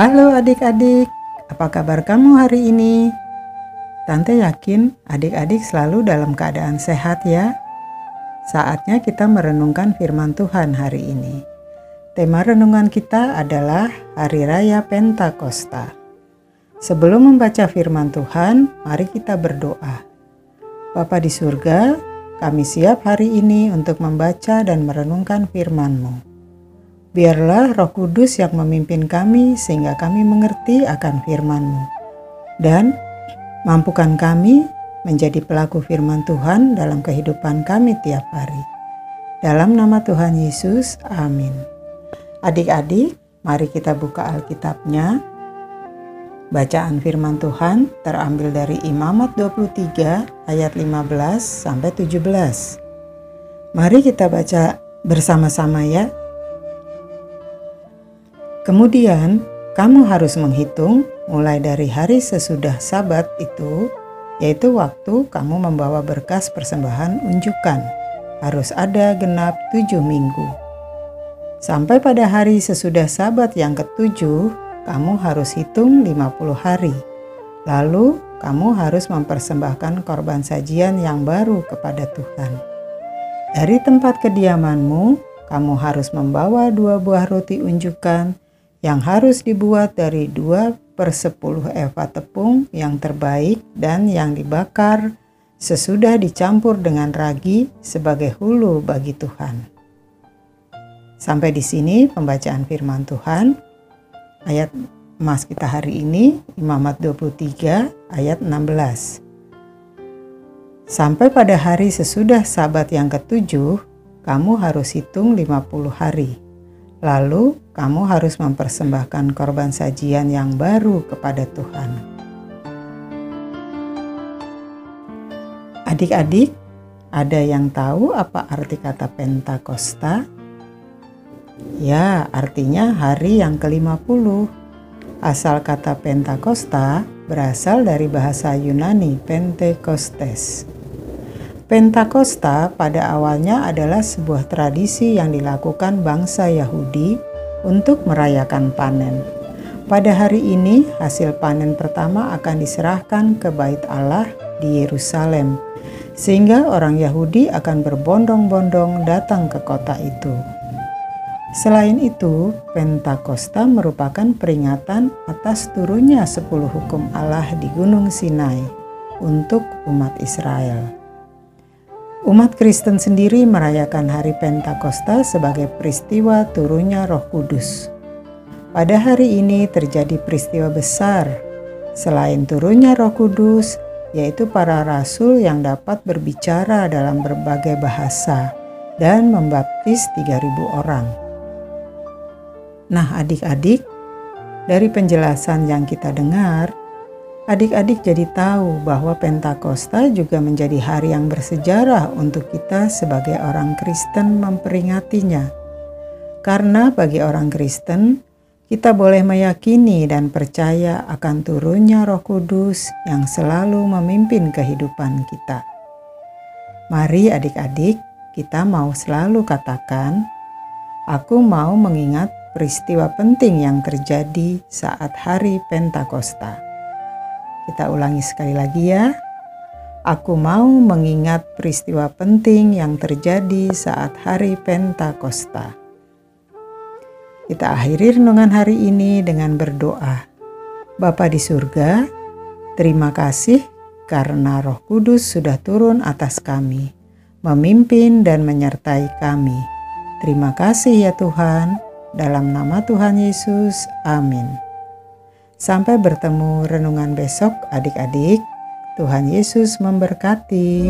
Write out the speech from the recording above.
Halo adik-adik, apa kabar kamu hari ini? Tante yakin adik-adik selalu dalam keadaan sehat ya. Saatnya kita merenungkan firman Tuhan hari ini. Tema renungan kita adalah Hari Raya Pentakosta. Sebelum membaca firman Tuhan, mari kita berdoa. Bapa di surga, kami siap hari ini untuk membaca dan merenungkan firman-Mu. Biarlah roh kudus yang memimpin kami sehingga kami mengerti akan firman-Mu. Dan mampukan kami menjadi pelaku firman Tuhan dalam kehidupan kami tiap hari. Dalam nama Tuhan Yesus, amin. Adik-adik, mari kita buka Alkitabnya. Bacaan firman Tuhan terambil dari Imamat 23 ayat 15 sampai 17. Mari kita baca bersama-sama ya. Kemudian, kamu harus menghitung mulai dari hari sesudah Sabat itu, yaitu waktu kamu membawa berkas persembahan unjukan. Harus ada genap tujuh minggu. Sampai pada hari sesudah Sabat yang ketujuh, kamu harus hitung 50 hari. Lalu, kamu harus mempersembahkan korban sajian yang baru kepada Tuhan. Dari tempat kediamanmu, kamu harus membawa dua buah roti unjukan yang harus dibuat dari 2 per 10 eva tepung yang terbaik dan yang dibakar sesudah dicampur dengan ragi sebagai hulu bagi Tuhan. Sampai di sini pembacaan firman Tuhan. Ayat emas kita hari ini Imamat 23 ayat 16. Sampai pada hari sesudah sabat yang ketujuh, kamu harus hitung 50 hari Lalu, kamu harus mempersembahkan korban sajian yang baru kepada Tuhan. Adik-adik, ada yang tahu apa arti kata Pentakosta? Ya, artinya hari yang ke-50. Asal kata Pentakosta berasal dari bahasa Yunani Pentekostes Pentakosta pada awalnya adalah sebuah tradisi yang dilakukan bangsa Yahudi untuk merayakan panen. Pada hari ini, hasil panen pertama akan diserahkan ke Bait Allah di Yerusalem, sehingga orang Yahudi akan berbondong-bondong datang ke kota itu. Selain itu, Pentakosta merupakan peringatan atas turunnya sepuluh hukum Allah di Gunung Sinai untuk umat Israel. Umat Kristen sendiri merayakan hari Pentakosta sebagai peristiwa turunnya Roh Kudus. Pada hari ini terjadi peristiwa besar. Selain turunnya Roh Kudus, yaitu para rasul yang dapat berbicara dalam berbagai bahasa dan membaptis 3000 orang. Nah, adik-adik, dari penjelasan yang kita dengar, Adik-adik jadi tahu bahwa Pentakosta juga menjadi hari yang bersejarah untuk kita sebagai orang Kristen memperingatinya. Karena bagi orang Kristen, kita boleh meyakini dan percaya akan turunnya Roh Kudus yang selalu memimpin kehidupan kita. Mari adik-adik, kita mau selalu katakan, "Aku mau mengingat peristiwa penting yang terjadi saat hari Pentakosta." Kita ulangi sekali lagi ya. Aku mau mengingat peristiwa penting yang terjadi saat hari Pentakosta. Kita akhiri renungan hari ini dengan berdoa. Bapa di surga, terima kasih karena Roh Kudus sudah turun atas kami, memimpin dan menyertai kami. Terima kasih ya Tuhan, dalam nama Tuhan Yesus, amin. Sampai bertemu renungan besok adik-adik. Tuhan Yesus memberkati.